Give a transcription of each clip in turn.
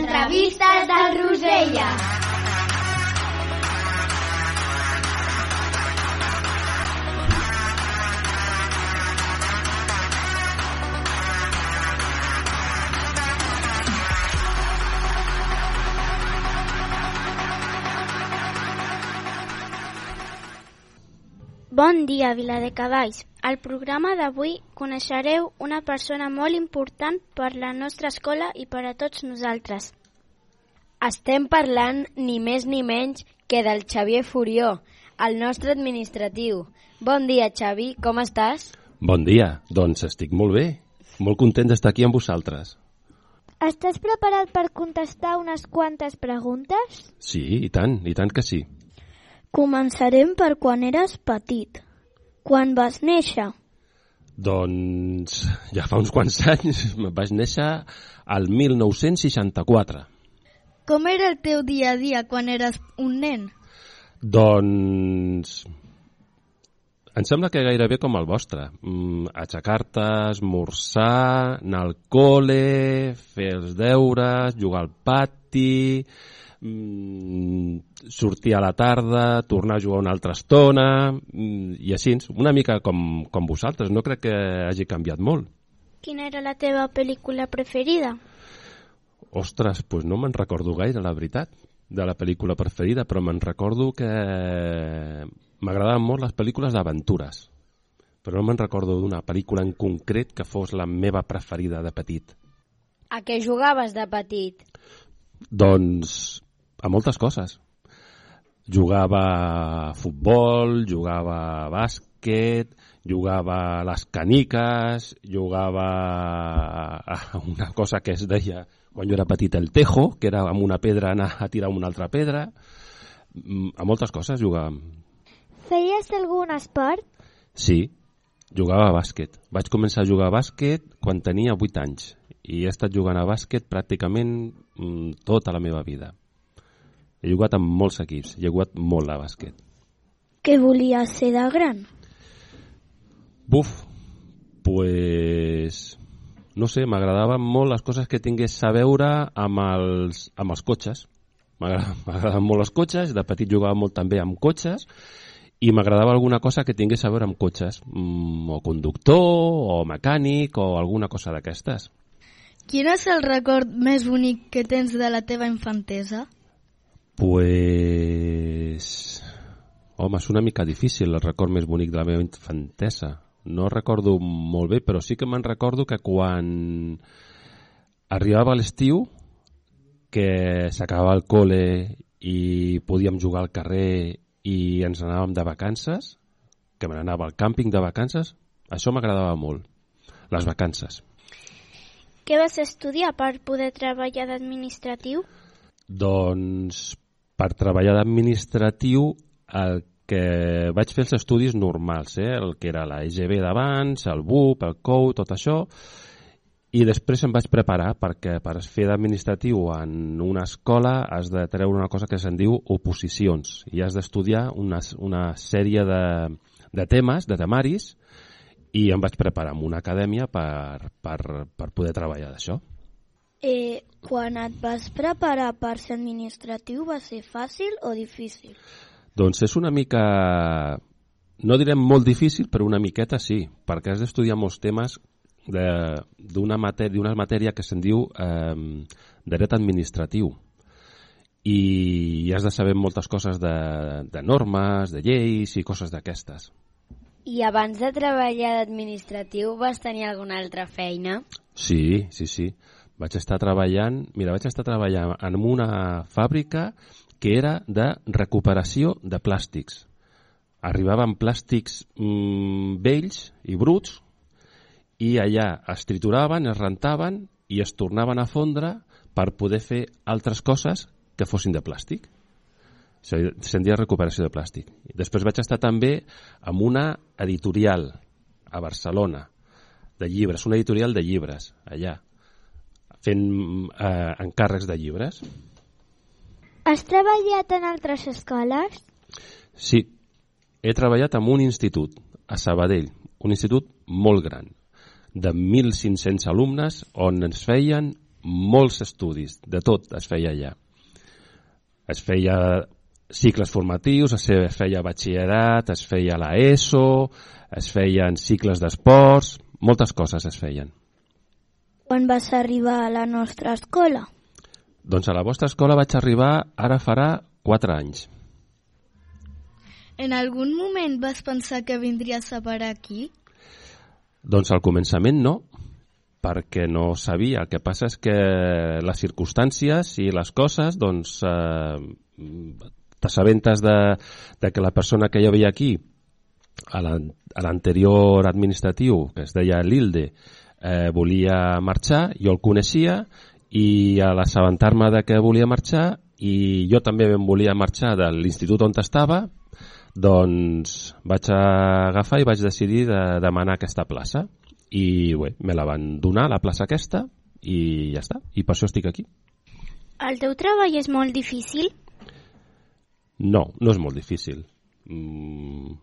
Entrevistes del Rosella. Bon dia, Viladecavalls. Al programa d'avui coneixereu una persona molt important per la nostra escola i per a tots nosaltres. Estem parlant ni més ni menys que del Xavier Furió, el nostre administratiu. Bon dia, Xavi, com estàs? Bon dia, doncs estic molt bé. Molt content d'estar aquí amb vosaltres. Estàs preparat per contestar unes quantes preguntes? Sí, i tant, i tant que sí. Començarem per quan eres petit. Quan vas néixer? Doncs ja fa uns quants anys vaig néixer al 1964. Com era el teu dia a dia quan eres un nen? Doncs em sembla que gairebé com el vostre. Mm, Aixecar-te, esmorzar, anar al col·le, fer els deures, jugar al pati, mm, sortir a la tarda, tornar a jugar una altra estona, mm, i així, una mica com, com vosaltres. No crec que hagi canviat molt. Quina era la teva pel·lícula preferida? Ostres, doncs no me'n recordo gaire, la veritat, de la pel·lícula preferida, però me'n recordo que m'agradaven molt les pel·lícules d'aventures. Però no me'n recordo d'una pel·lícula en concret que fos la meva preferida de petit. A què jugaves de petit? Doncs a moltes coses. Jugava a futbol, jugava a bàsquet, jugava a les caniques, jugava a una cosa que es deia quan jo era petit el tejo, que era amb una pedra anar a tirar una altra pedra. Mm, A moltes coses jugàvem. Feies algun esport? Sí, jugava a bàsquet. Vaig començar a jugar a bàsquet quan tenia 8 anys i he estat jugant a bàsquet pràcticament mm, tota la meva vida. He jugat amb molts equips, he jugat molt a bàsquet. Què volies ser de gran? Buf, pues... No sé, m'agradaven molt les coses que tingués a veure amb els, amb els cotxes. M'agrada- M'agradaven molt els cotxes, de petit jugava molt també amb cotxes, i m'agradava alguna cosa que tingués a veure amb cotxes, mm, o conductor, o mecànic, o alguna cosa d'aquestes. Quin és el record més bonic que tens de la teva infantesa? Pues... Home, és una mica difícil el record més bonic de la meva infantesa. No recordo molt bé, però sí que me'n recordo que quan arribava l'estiu, que s'acabava el col·le i podíem jugar al carrer i ens anàvem de vacances, que me n'anava al càmping de vacances, això m'agradava molt, les vacances. Què vas estudiar per poder treballar d'administratiu? Doncs per treballar d'administratiu el que vaig fer els estudis normals, eh? el que era la EGB d'abans, el BUP, el COU, tot això, i després em vaig preparar perquè per fer d'administratiu en una escola has de treure una cosa que se'n diu oposicions i has d'estudiar una, una sèrie de, de temes, de temaris, i em vaig preparar en una acadèmia per, per, per poder treballar d'això. Eh, quan et vas preparar per ser administratiu va ser fàcil o difícil? Doncs és una mica, no direm molt difícil, però una miqueta sí, perquè has d'estudiar molts temes de- d'una matèria, matèria que se'n diu eh, dret administratiu i has de saber moltes coses de, de normes, de lleis i coses d'aquestes. I abans de treballar d'administratiu vas tenir alguna altra feina? Sí, sí, sí. Vaig estar treballant, mira, vaig estar treballant en una fàbrica que era de recuperació de plàstics. Arribaven plàstics mm, vells i bruts i allà es trituraven, es rentaven i es tornaven a fondre per poder fer altres coses que fossin de plàstic. Se'n deia recuperació de plàstic. Després vaig estar també amb una editorial a Barcelona de llibres, una editorial de llibres allà, fent eh, encàrrecs de llibres. Has treballat en altres escoles? Sí, he treballat en un institut, a Sabadell, un institut molt gran, de 1.500 alumnes, on ens feien molts estudis, de tot es feia allà. Es feia cicles formatius, es feia batxillerat, es feia la ESO, es feien cicles d'esports, moltes coses es feien. Quan vas arribar a la nostra escola? Doncs a la vostra escola vaig arribar ara farà 4 anys. En algun moment vas pensar que vindries a parar aquí? Doncs al començament no, perquè no sabia. El que passa és que les circumstàncies i les coses, doncs, eh, t'assabentes de, de que la persona que hi havia aquí, a l'anterior administratiu, que es deia Lilde, eh, volia marxar, jo el coneixia, i a l'assabentar-me de que volia marxar, i jo també em volia marxar de l'institut on estava, doncs vaig agafar i vaig decidir de demanar aquesta plaça i bé, me la van donar, la plaça aquesta, i ja està, i per això estic aquí. El teu treball és molt difícil? No, no és molt difícil. Mm,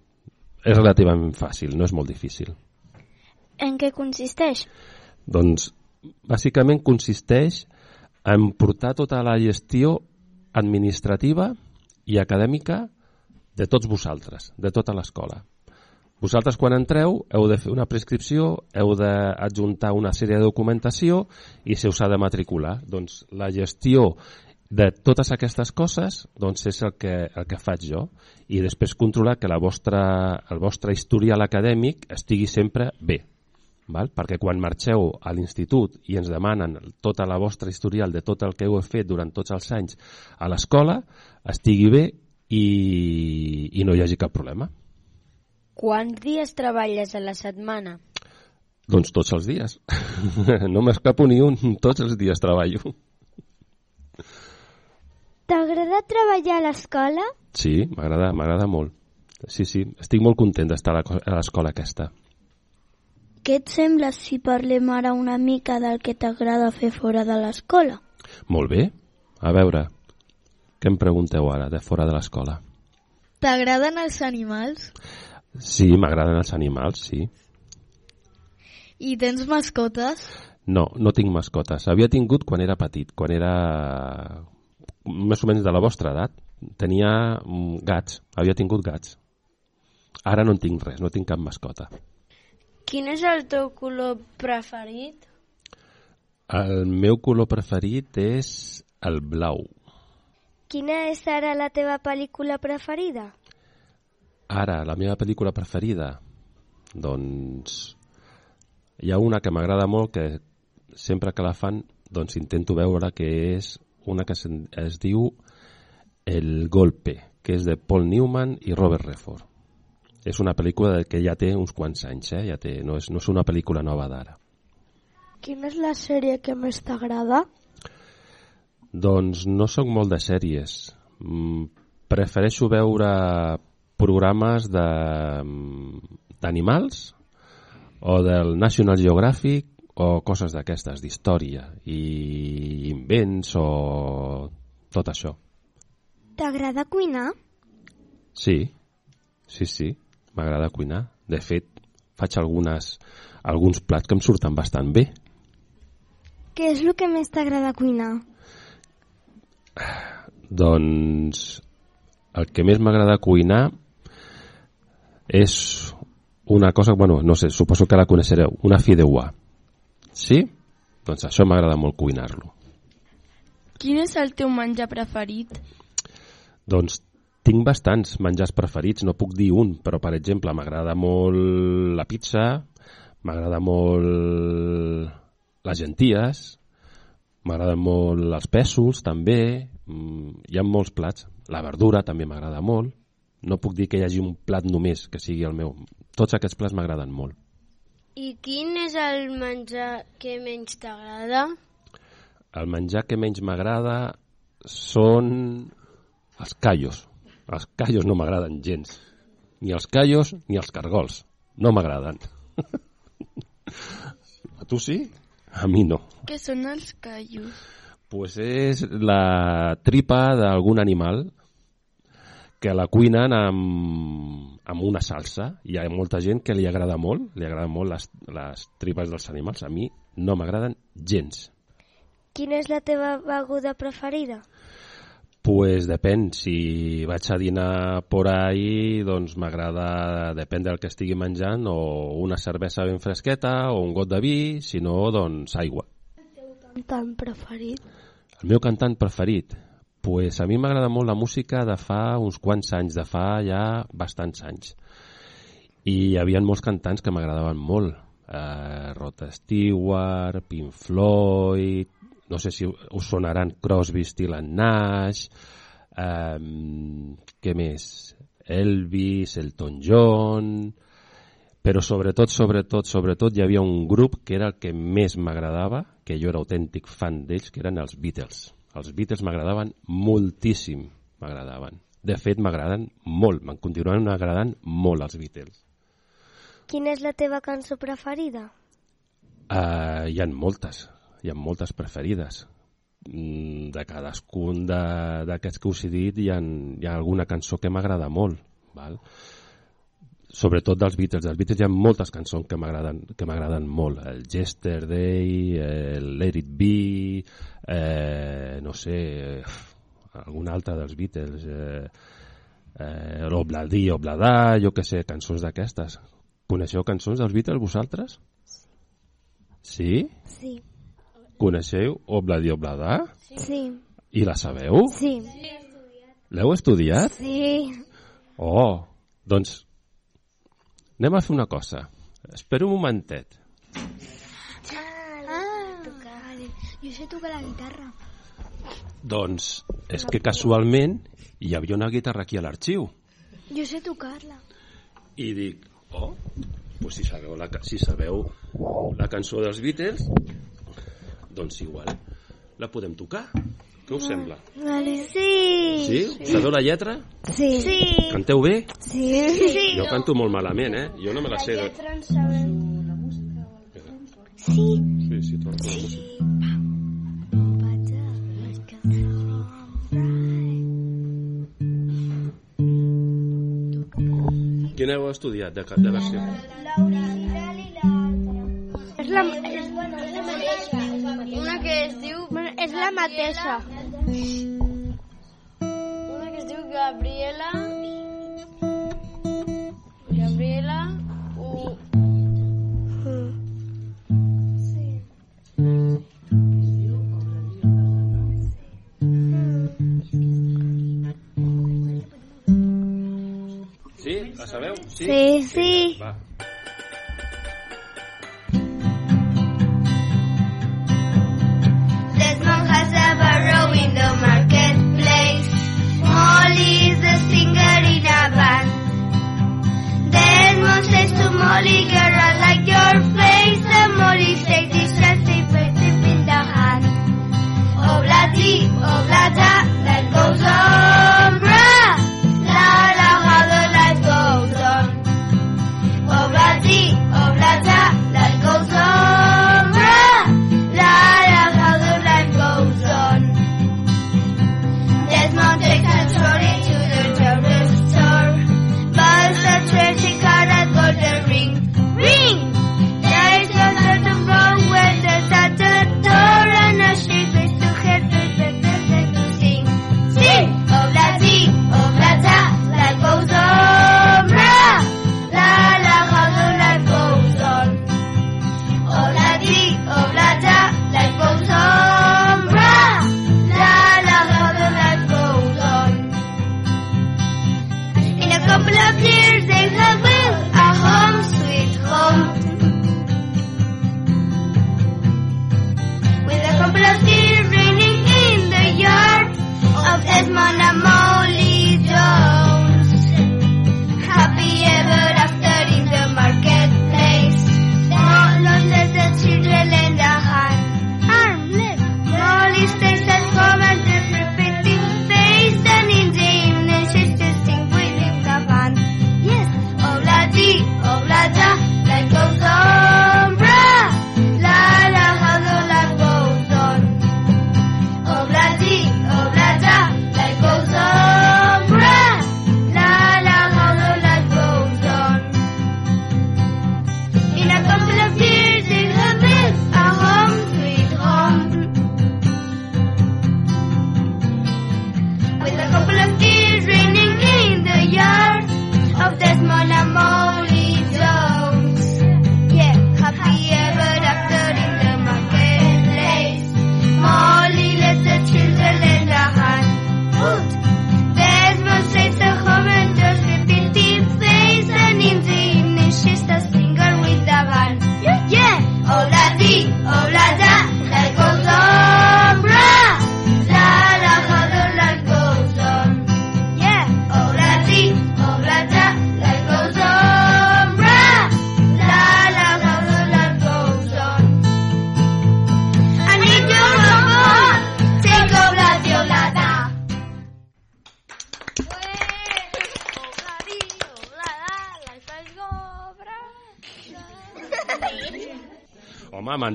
és relativament fàcil, no és molt difícil. En què consisteix? Doncs, bàsicament consisteix en portar tota la gestió administrativa i acadèmica de tots vosaltres, de tota l'escola. Vosaltres quan entreu heu de fer una prescripció, heu d'adjuntar una sèrie de documentació i se us ha de matricular. Doncs la gestió de totes aquestes coses doncs és el que, el que faig jo i després controlar que la vostra, el vostre historial acadèmic estigui sempre bé. Val? Perquè quan marxeu a l'institut i ens demanen tota la vostra historial de tot el que heu fet durant tots els anys a l'escola, estigui bé i, i no hi hagi cap problema. Quants dies treballes a la setmana? Doncs tots els dies. no m'escapo ni un, tots els dies treballo. T'agrada treballar a l'escola? Sí, m'agrada m'agrada molt. Sí, sí, estic molt content d'estar a l'escola aquesta. Què et sembla si parlem ara una mica del que t'agrada fer fora de l'escola? Molt bé. A veure, què em pregunteu ara de fora de l'escola? T'agraden els animals? Sí, m'agraden els animals, sí. I tens mascotes? No, no tinc mascotes. Havia tingut quan era petit, quan era més o menys de la vostra edat. Tenia mm, gats, havia tingut gats. Ara no en tinc res, no tinc cap mascota. Quin és el teu color preferit? El meu color preferit és el blau. Quina és ara la teva pel·lícula preferida? Ara, la meva pel·lícula preferida? Doncs hi ha una que m'agrada molt que sempre que la fan doncs intento veure que és una que es, diu El Golpe, que és de Paul Newman i Robert Redford. És una pel·lícula que ja té uns quants anys, eh? ja té, no, és, no és una pel·lícula nova d'ara. Quina és la sèrie que més t'agrada? Doncs no sóc molt de sèries. Mm, prefereixo veure programes d'animals o del National Geographic o coses d'aquestes, d'història i invents o tot això. T'agrada cuinar? Sí, sí, sí, m'agrada cuinar. De fet, faig algunes, alguns plats que em surten bastant bé. Què és el que més t'agrada cuinar? Doncs el que més m'agrada cuinar és una cosa, bueno, no sé, suposo que la coneixereu, una fideuà. Sí? Doncs això m'agrada molt cuinar-lo. Quin és el teu menjar preferit? Doncs tinc bastants menjars preferits, no puc dir un, però per exemple m'agrada molt la pizza, m'agrada molt les genties, m'agraden molt els pèsols també, mm, hi ha molts plats. La verdura també m'agrada molt, no puc dir que hi hagi un plat només que sigui el meu. Tots aquests plats m'agraden molt. I quin és el menjar que menys t'agrada? El menjar que menys m'agrada són els callos. Els callos no m'agraden gens. Ni els callos ni els cargols. No m'agraden. A tu sí? A mi no. Què són els callos? Pues és la tripa d'algun animal que la cuinen amb, amb una salsa. Hi ha molta gent que li agrada molt, li agrada molt les, les tripes dels animals. A mi no m'agraden gens. Quina és la teva beguda preferida? Pues depèn, si vaig a dinar por ahí, doncs m'agrada, depèn del que estigui menjant, o una cervesa ben fresqueta, o un got de vi, si no, doncs aigua. Cantant preferit? El meu cantant preferit? Pues a mi m'agrada molt la música de fa uns quants anys, de fa ja bastants anys. I hi havia molts cantants que m'agradaven molt. Eh, Rod Stewart, Pink Floyd, no sé si us sonaran Crosby, Still and Nash, eh, què més? Elvis, Elton John, però sobretot, sobretot, sobretot hi havia un grup que era el que més m'agradava, que jo era autèntic fan d'ells, que eren els Beatles. Els Beatles m'agradaven moltíssim, m'agradaven. De fet, m'agraden molt, me'n continuen agradant molt els Beatles. Quina és la teva cançó preferida? Uh, hi ha moltes, hi ha moltes preferides. Mm, De cadascun d'aquests que us he dit hi ha, hi ha alguna cançó que m'agrada molt. Val? Sobretot dels Beatles. Dels Beatles hi ha moltes cançons que m'agraden que m'agraden molt. El Yesterday, el Let It Be, eh, no sé, eh, algun altre dels Beatles, eh, eh, Obladí, Obladà, jo que sé, cançons d'aquestes. Coneixeu cançons dels Beatles vosaltres? Sí? Sí. Coneixeu Obladi Obladà? Sí. I la sabeu? Sí. L'heu estudiat? Sí. Oh, doncs anem a fer una cosa. Espera un momentet. Ah, vale. Jo sé tocar la guitarra. Doncs és que casualment hi havia una guitarra aquí a l'arxiu. Jo sé tocar-la. I dic, oh, pues si sabeu la, si sabeu la cançó dels Beatles, doncs igual la podem tocar. Què us sembla? Vale. Sí. Sí? Sabeu la lletra? Sí. Sí. Canteu bé? Sí. sí. Jo canto molt malament, eh? Jo no me la sé. De... Sí. Sí, sí, tot la música. Quina heu estudiat de, de versió? És la, és, bueno, és la. Una que es diu... Bueno, és la mateixa. Una que es diu Gabriela... Gabriela...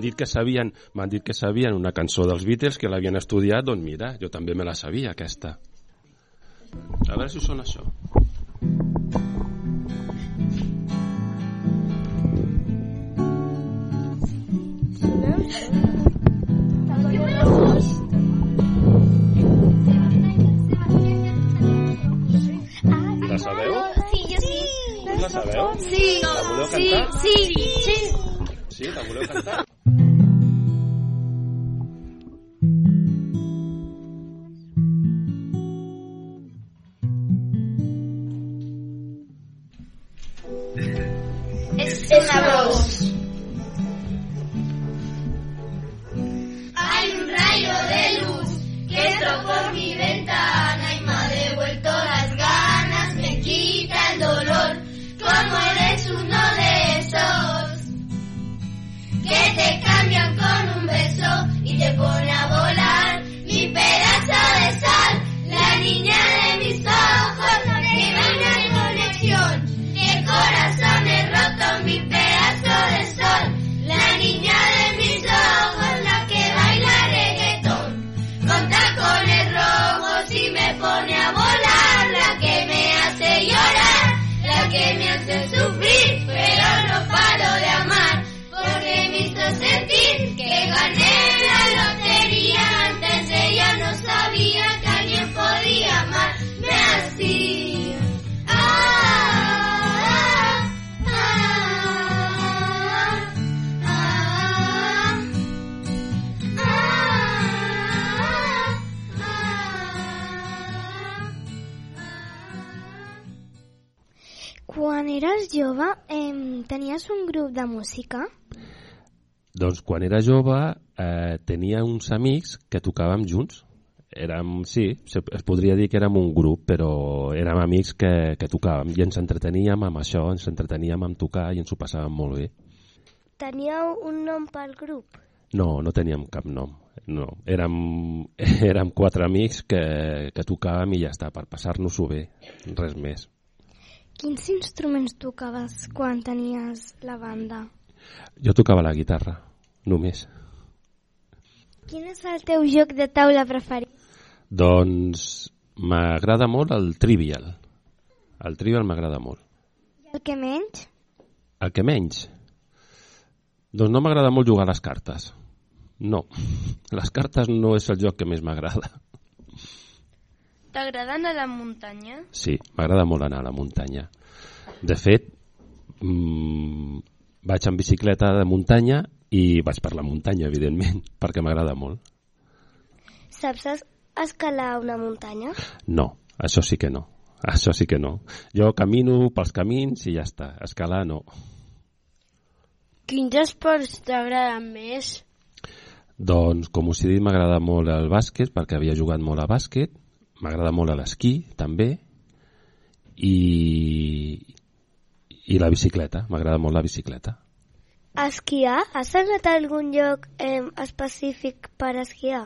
dit que sabien, m'han dit que sabien una cançó dels Beatles que l'havien estudiat, doncs mira, jo també me la sabia, aquesta. A veure si sona això. La sabeu? Sí, jo sí. La sabeu? Sí. La voleu Sí, cantar? sí, sí. Sí, la voleu cantar? Doncs quan era jove eh, tenia uns amics que tocàvem junts. Érem, sí, es podria dir que érem un grup, però érem amics que, que tocàvem i ens entreteníem amb això, ens entreteníem amb tocar i ens ho passàvem molt bé. Teníeu un nom pel grup? No, no teníem cap nom. No, érem, érem quatre amics que, que tocàvem i ja està, per passar-nos-ho bé, res més. Quins instruments tocaves quan tenies la banda? Jo tocava la guitarra, només. Quin és el teu joc de taula preferit? Doncs m'agrada molt el Trivial. El Trivial m'agrada molt. I el que menys? El que menys? Doncs no m'agrada molt jugar a les cartes. No, les cartes no és el joc que més m'agrada. T'agrada anar a la muntanya? Sí, m'agrada molt anar a la muntanya. De fet, mmm, vaig en bicicleta de muntanya i vaig per la muntanya, evidentment, perquè m'agrada molt. Saps es- escalar una muntanya? No, això sí que no. Això sí que no. Jo camino pels camins i ja està. Escalar no. Quins esports t'agraden més? Doncs, com us he dit, m'agrada molt el bàsquet, perquè havia jugat molt a bàsquet. M'agrada molt l'esquí, també. I, I la bicicleta. M'agrada molt la bicicleta. Esquiar? Has anat a algun lloc eh, específic per esquiar?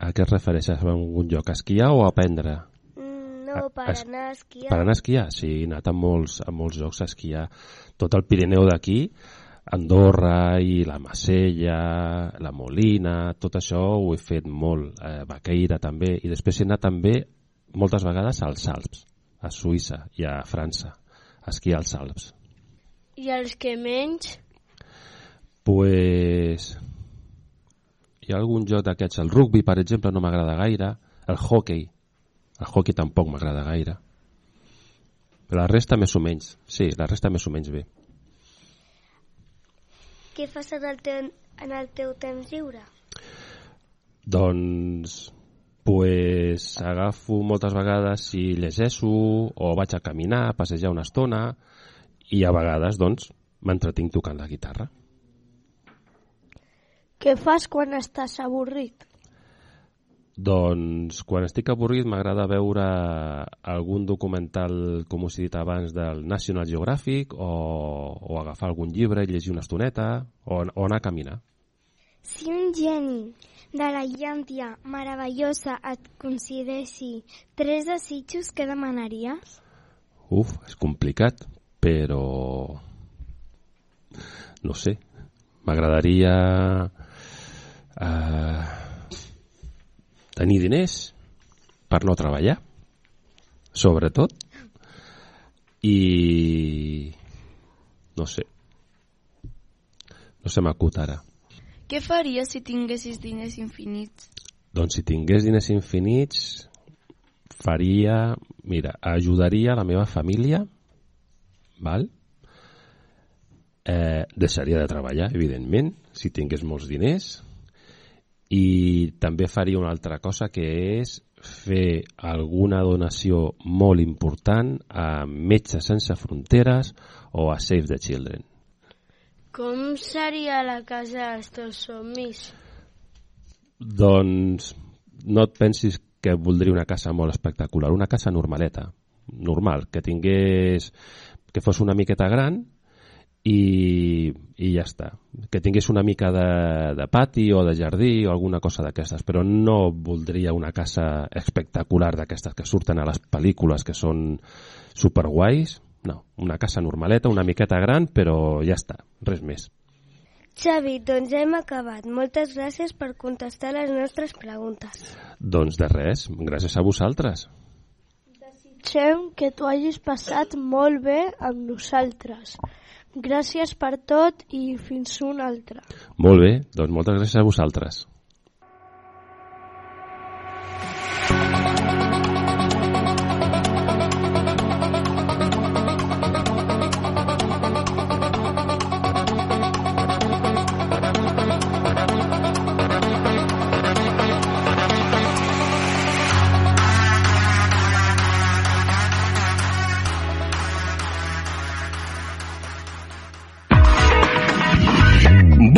A què es refereixes? A algun lloc? A esquiar o a aprendre? Mm, No, A- per es- anar a esquiar. Per anar a esquiar? Sí, he anat a molts, a molts llocs a esquiar. Tot el Pirineu d'aquí, Andorra i la Macella, la Molina, tot això ho he fet molt. Eh, Baqueira també. I després he anat també moltes vegades als Alps, a Suïssa i a França, a esquiar als Alps. I els que menys? Pues... Hi ha algun joc d'aquests, el rugby, per exemple, no m'agrada gaire, el hockey, el hockey tampoc m'agrada gaire. La resta més o menys, sí, la resta més o menys bé. Què fas en el teu, en el teu temps lliure? Doncs, pues, agafo moltes vegades i llegeixo, o vaig a caminar, a passejar una estona, i a vegades, doncs, m'entretinc tocant la guitarra. Què fas quan estàs avorrit? Doncs quan estic avorrit m'agrada veure algun documental, com us he dit abans, del National Geographic o, o agafar algun llibre i llegir una estoneta o, o anar a caminar. Si un geni de la llàntia meravellosa et concedeixi tres desitjos, què demanaries? Uf, és complicat, però... No sé. m'agradaria eh, tenir diners per no treballar, sobretot, i no sé, no se m'acut ara. Què faries si tinguessis diners infinits? Doncs si tingués diners infinits, faria... Mira, ajudaria la meva família, val? Eh, deixaria de treballar, evidentment, si tingués molts diners, i també faria una altra cosa que és fer alguna donació molt important a Metges Sense Fronteres o a Save the Children. Com seria la casa dels teus somnis? Doncs no et pensis que voldria una casa molt espectacular, una casa normaleta, normal, que tingués que fos una miqueta gran i, i ja està. Que tingués una mica de, de pati o de jardí o alguna cosa d'aquestes, però no voldria una casa espectacular d'aquestes que surten a les pel·lícules que són superguais. No, una casa normaleta, una miqueta gran, però ja està, res més. Xavi, doncs ja hem acabat. Moltes gràcies per contestar les nostres preguntes. Doncs de res, gràcies a vosaltres. Desitgem que t'ho hagis passat molt bé amb nosaltres. Gràcies per tot i fins un altre. Molt bé, doncs moltes gràcies a vosaltres.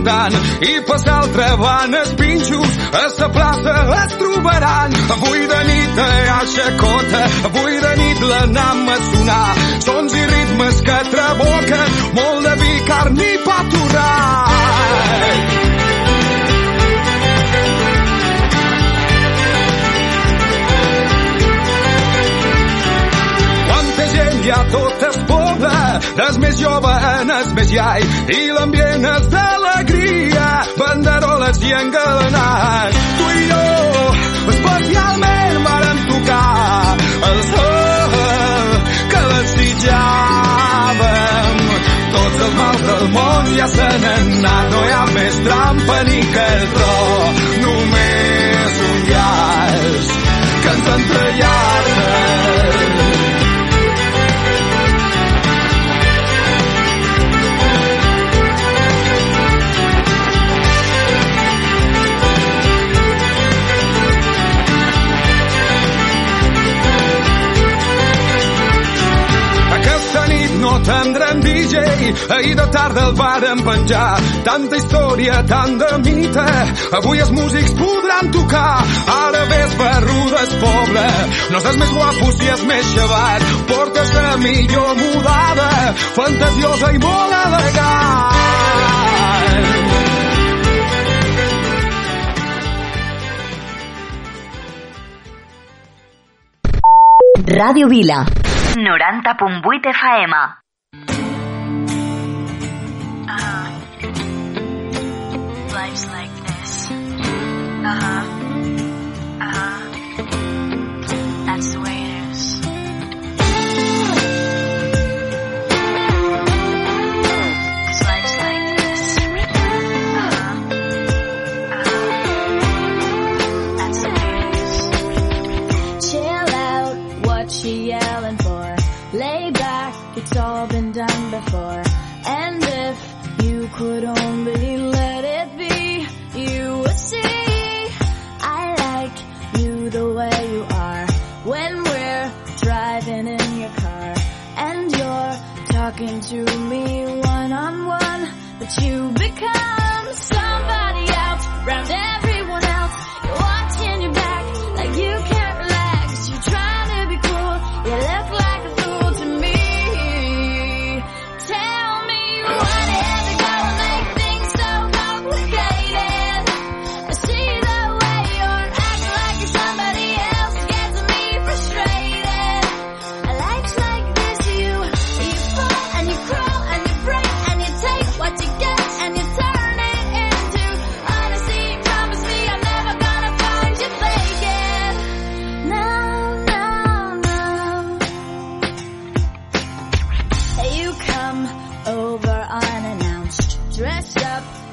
Cantant i per l'altra van els pinxos, a la plaça es trobaran. Avui de nit a Xacota, avui de nit l'anam a sonar, sons i ritmes que traboquen, molt de vi, carn i pa torrat. Quanta gent hi ha tot el poble, des més jove en els més iai, i l'ambient i engalanats. Tu i jo, especialment, vàrem tocar el sol que desitjàvem. Tots els mals del món ja se n'han anat, no hi ha més trampa ni cartró, només un llaç que ens entrellaça. No tindrem DJ, ahir de tarda el vàrem penjar. Tanta història, tant de mite, avui els músics podran tocar. Ara ves barrudes poble, no estàs més guapos i és més xavat. Portes la millor mudada, fantasiosa i molt elegant. Ràdio Vila. 90.8 FM. place like this. Uh-huh. Uh-huh. That's the way it is. She uh-huh. yelling for? Lay back. It's all been done before. And if you could only you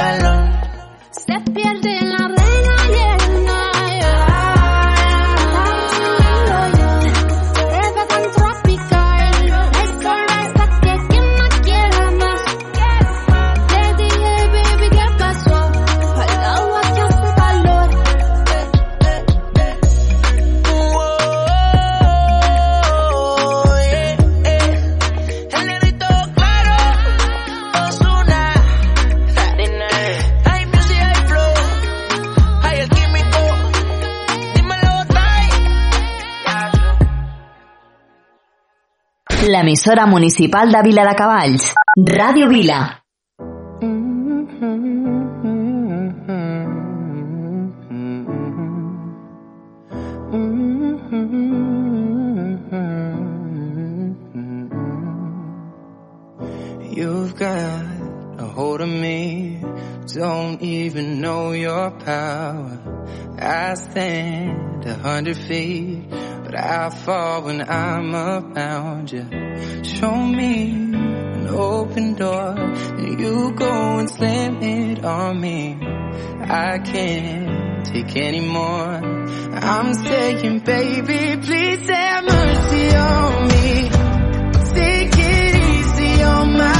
pantalón. Step l'emissora municipal de Vila de Cavalls, Ràdio Vila. You've got a hold of me, don't even know your power. I stand a hundred feet but I fall when I'm around you. Show me an open door, and you go and slam it on me. I can't take any more. I'm saying, baby, please have mercy on me. Take it easy on my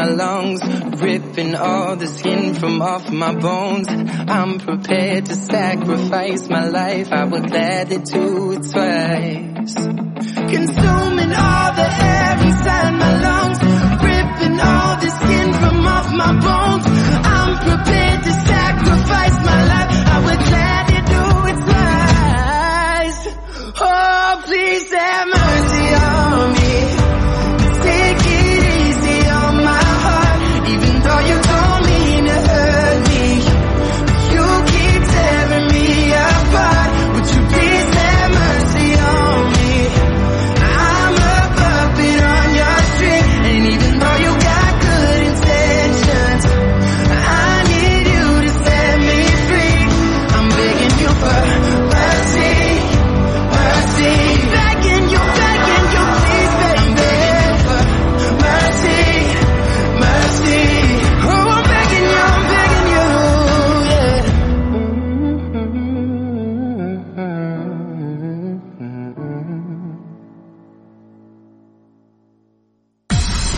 my lungs, ripping all the skin from off my bones. I'm prepared to sacrifice my life. I would gladly do it twice. Consuming all the air inside my lungs, ripping all the skin from off my bones. I'm prepared to sacrifice my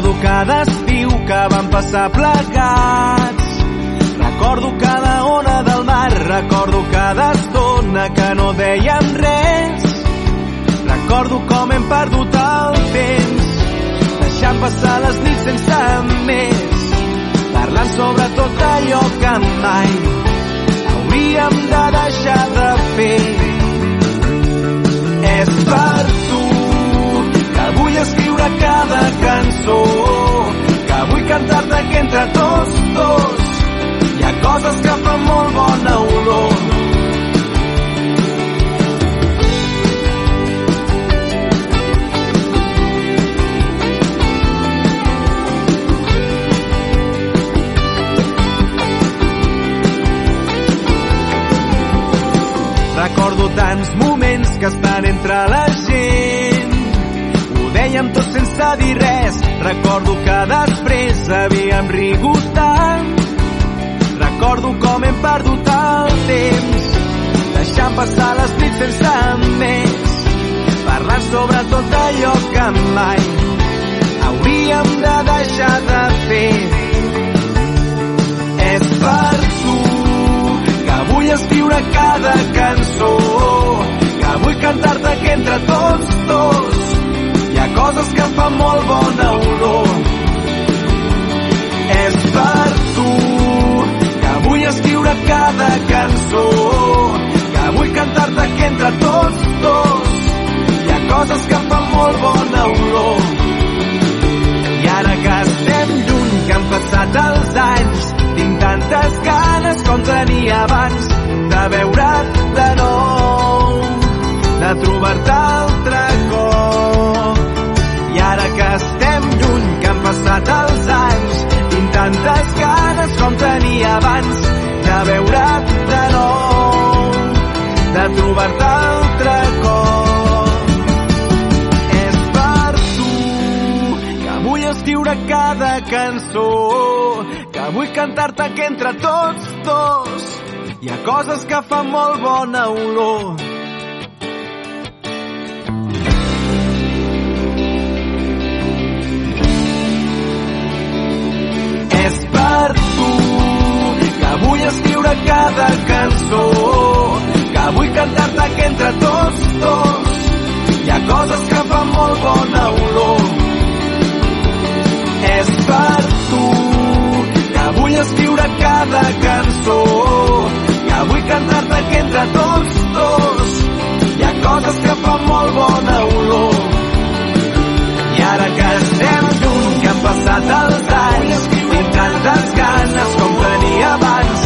Recordo cada estiu que vam passar plegats. Recordo cada ona del mar, recordo cada estona que no dèiem res. Recordo com hem perdut el temps, deixant passar les nits sense més, parlant sobre tot allò que mai hauríem de deixar de fer. És per vull escriure cada cançó, que vull cantar-te que entre tots dos hi ha coses que fan molt bona olor. Recordo tants moments que estan entre la gent. Ho deia fèiem tot sense dir res. Recordo que després havíem rigut tant. Recordo com hem perdut el temps, deixant passar les nits sense més. Parlar sobre tot allò que mai hauríem de deixar de fer. És per tu que vull escriure cada cançó, que vull cantar-te que entre tots dos ha coses que fan molt bona olor. És per tu que vull escriure cada cançó, que vull cantar-te que entre tots dos hi ha coses que fan molt bona olor. I ara que estem lluny, que han passat els anys, tinc tantes ganes com tenia abans de veure't de nou, de trobar-te altre estem lluny, que han passat els anys, tinc tantes ganes com tenia abans de veure't de nou, de trobar-te altre cop. És per tu que vull escriure cada cançó, que vull cantar-te que entre tots dos hi ha coses que fan molt bona olor. Coses que fan molt bona olor. És per tu que vull escriure cada cançó, que vull cantar-te que entre tots dos hi ha coses que fan molt bona olor. I ara que estem lluny, que han passat els anys, tinc tantes ganes com tenia abans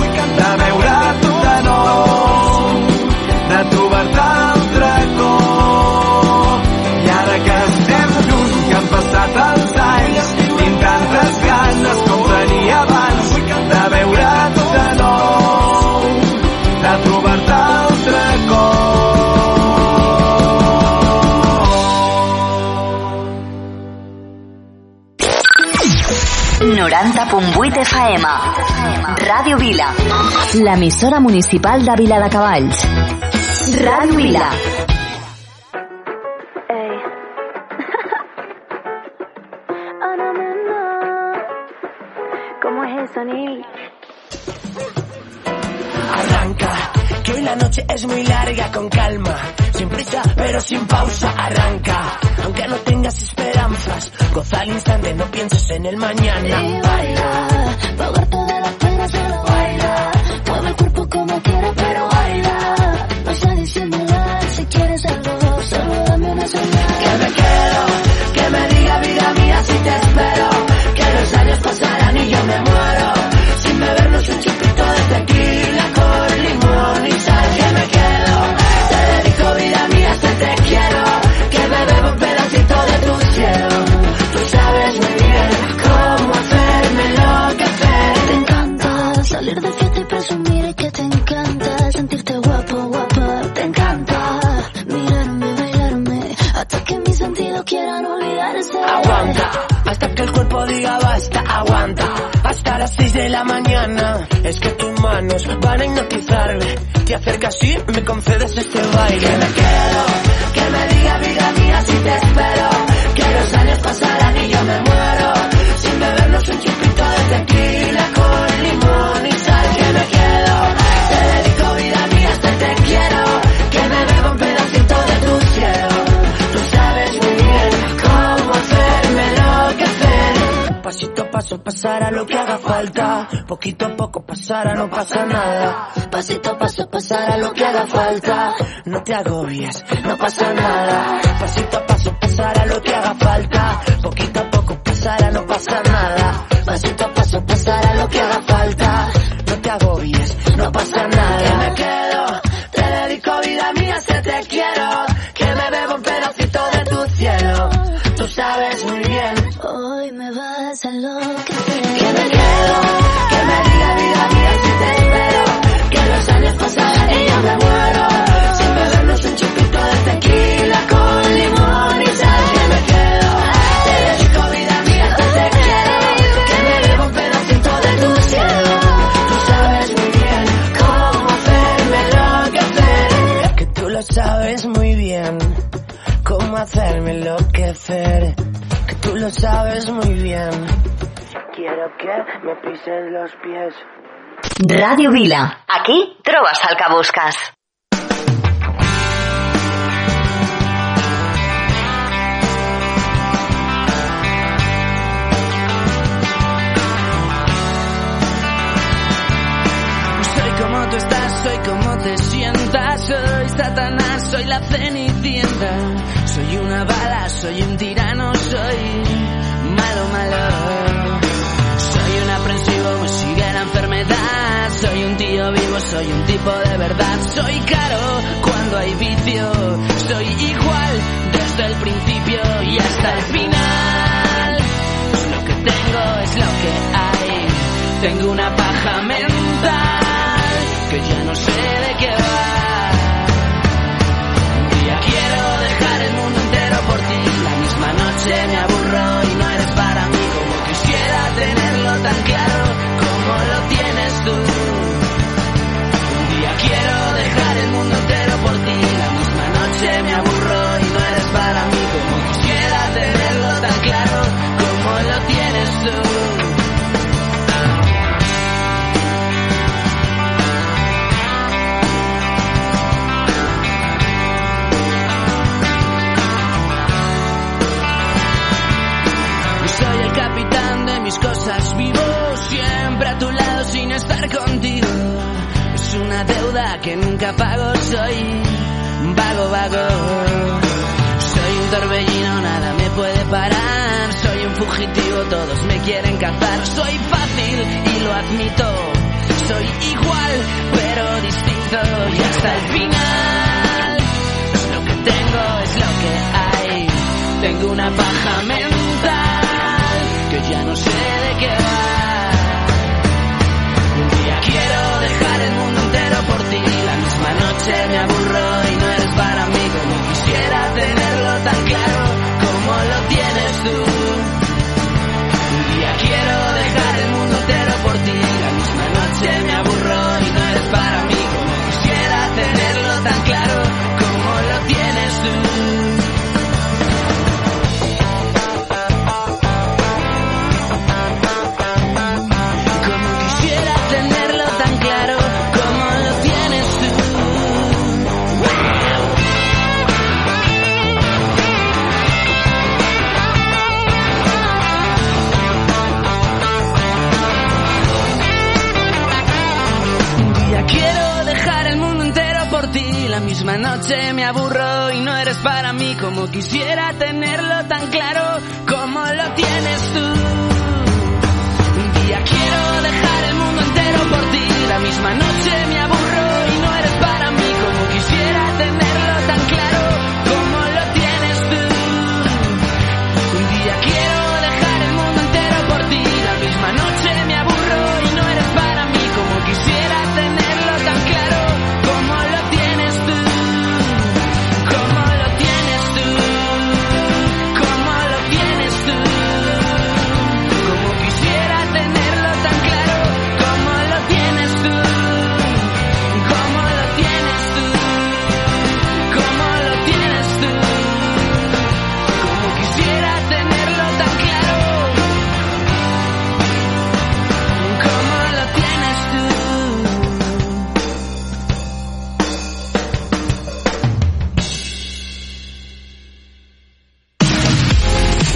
90.8 FM. Ràdio Vila. L'emissora municipal de Vila de Cavalls. Ràdio Vila. ¿Cómo es eso? Arranca, que hoy la noche es muy larga, con calma, sin prisa, pero sin pausa, arranca. Aunque no tengas esperanzas, goza al instante, no pienses en el mañana. Y baila, salir de fiesta y presumir que te encanta sentirte guapo, guapa. Te encanta mirarme, bailarme hasta que mis sentidos quieran olvidarse. Aguanta, hasta que el cuerpo diga basta, aguanta. Hasta las 6 de la mañana, es que tus manos van a hipnotizarme. Te acercas y me concedes este baile. Que me quedo, que me diga vida mía si te espero. Pasará lo que haga falta. Poquito a poco pasará, no pasa nada. Pasito a paso pasará lo que haga falta. No te agobies, no pasa nada. Pasito a paso pasará lo que haga falta. Poquito a poco pasará, no pasa nada. Pasito a sabes muy bien. Quiero que me pises los pies. Ràdio Vila. Aquí trobes el que como tú estás, soy como te sientas, soy Satanás, soy la cenicienta, soy una bala, soy un tirano, soy malo, malo. Soy un aprensivo, me sigue la enfermedad, soy un tío vivo, soy un tipo de verdad, soy caro cuando hay vicio, soy igual desde el principio y hasta el final. Lo que tengo es lo que hay, tengo una paja mental que ya no sé de cosas, vivo siempre a tu lado sin estar contigo. Es una deuda que nunca pago, soy vago, vago. Soy un torbellino, nada me puede parar. Soy un fugitivo, todos me quieren cazar. Soy fácil y lo admito. Soy igual, pero distinto y hasta el final. Lo que tengo es lo que hay. Tengo una paja mental que ya no sé de qué va. Un día quiero noche me aburro y no eres para mí como quisiera tenerlo tan claro como lo tienes tú. Un día quiero dejar el mundo entero por ti. La misma noche me aburro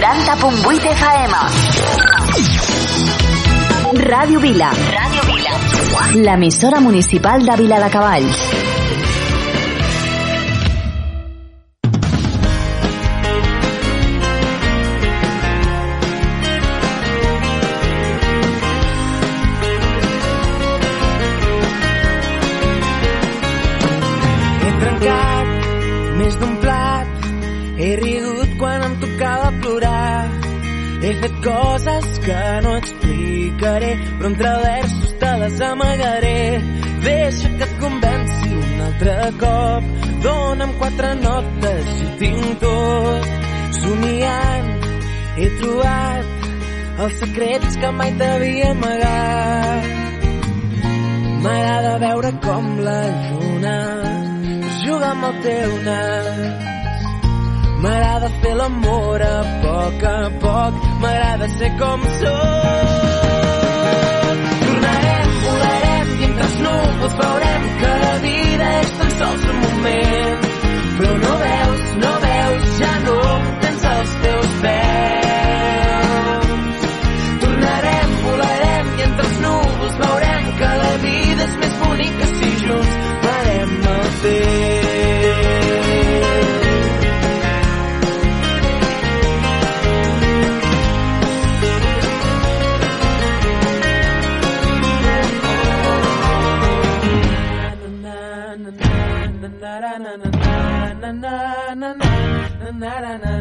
90.8 FM. Ràdio Vila. Ràdio Vila. L'emissora municipal de Vila de Cavalls. Els secrets que mai t'havia amagat. M'agrada veure com la lluna juga amb el teu nas. M'agrada fer l'amor a poc a poc, m'agrada ser com sóc. Tornarem, volarem i entre els núvols veurem que la vida és tan sols un moment. Però no veus, no veus, Tornarem,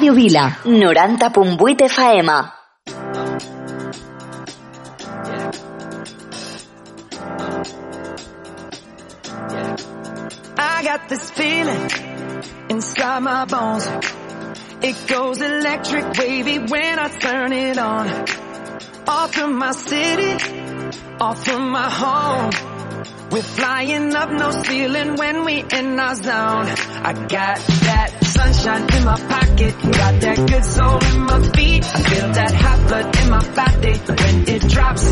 Ràdio Vila. 90.8 FM. I got this feeling inside my bones. It goes electric wavy when I turn it on. Off from my city, off from my home. We're flying up, no ceiling when we in our zone. I got that sunshine in my pocket, got that good soul in my feet. I feel that hot blood in my body when it drops.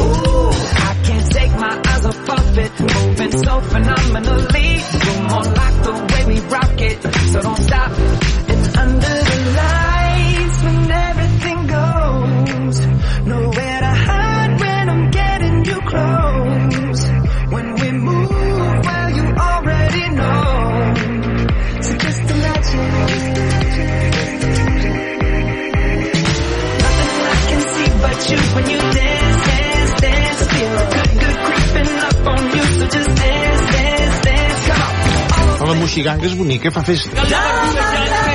Ooh, I can't take my eyes off of it, moving so phenomenally. You're more like the way we rock it, so don't stop. And under just dance, dance, dance. Come on. La moixiganga és bonica, fa festa. La, la, la.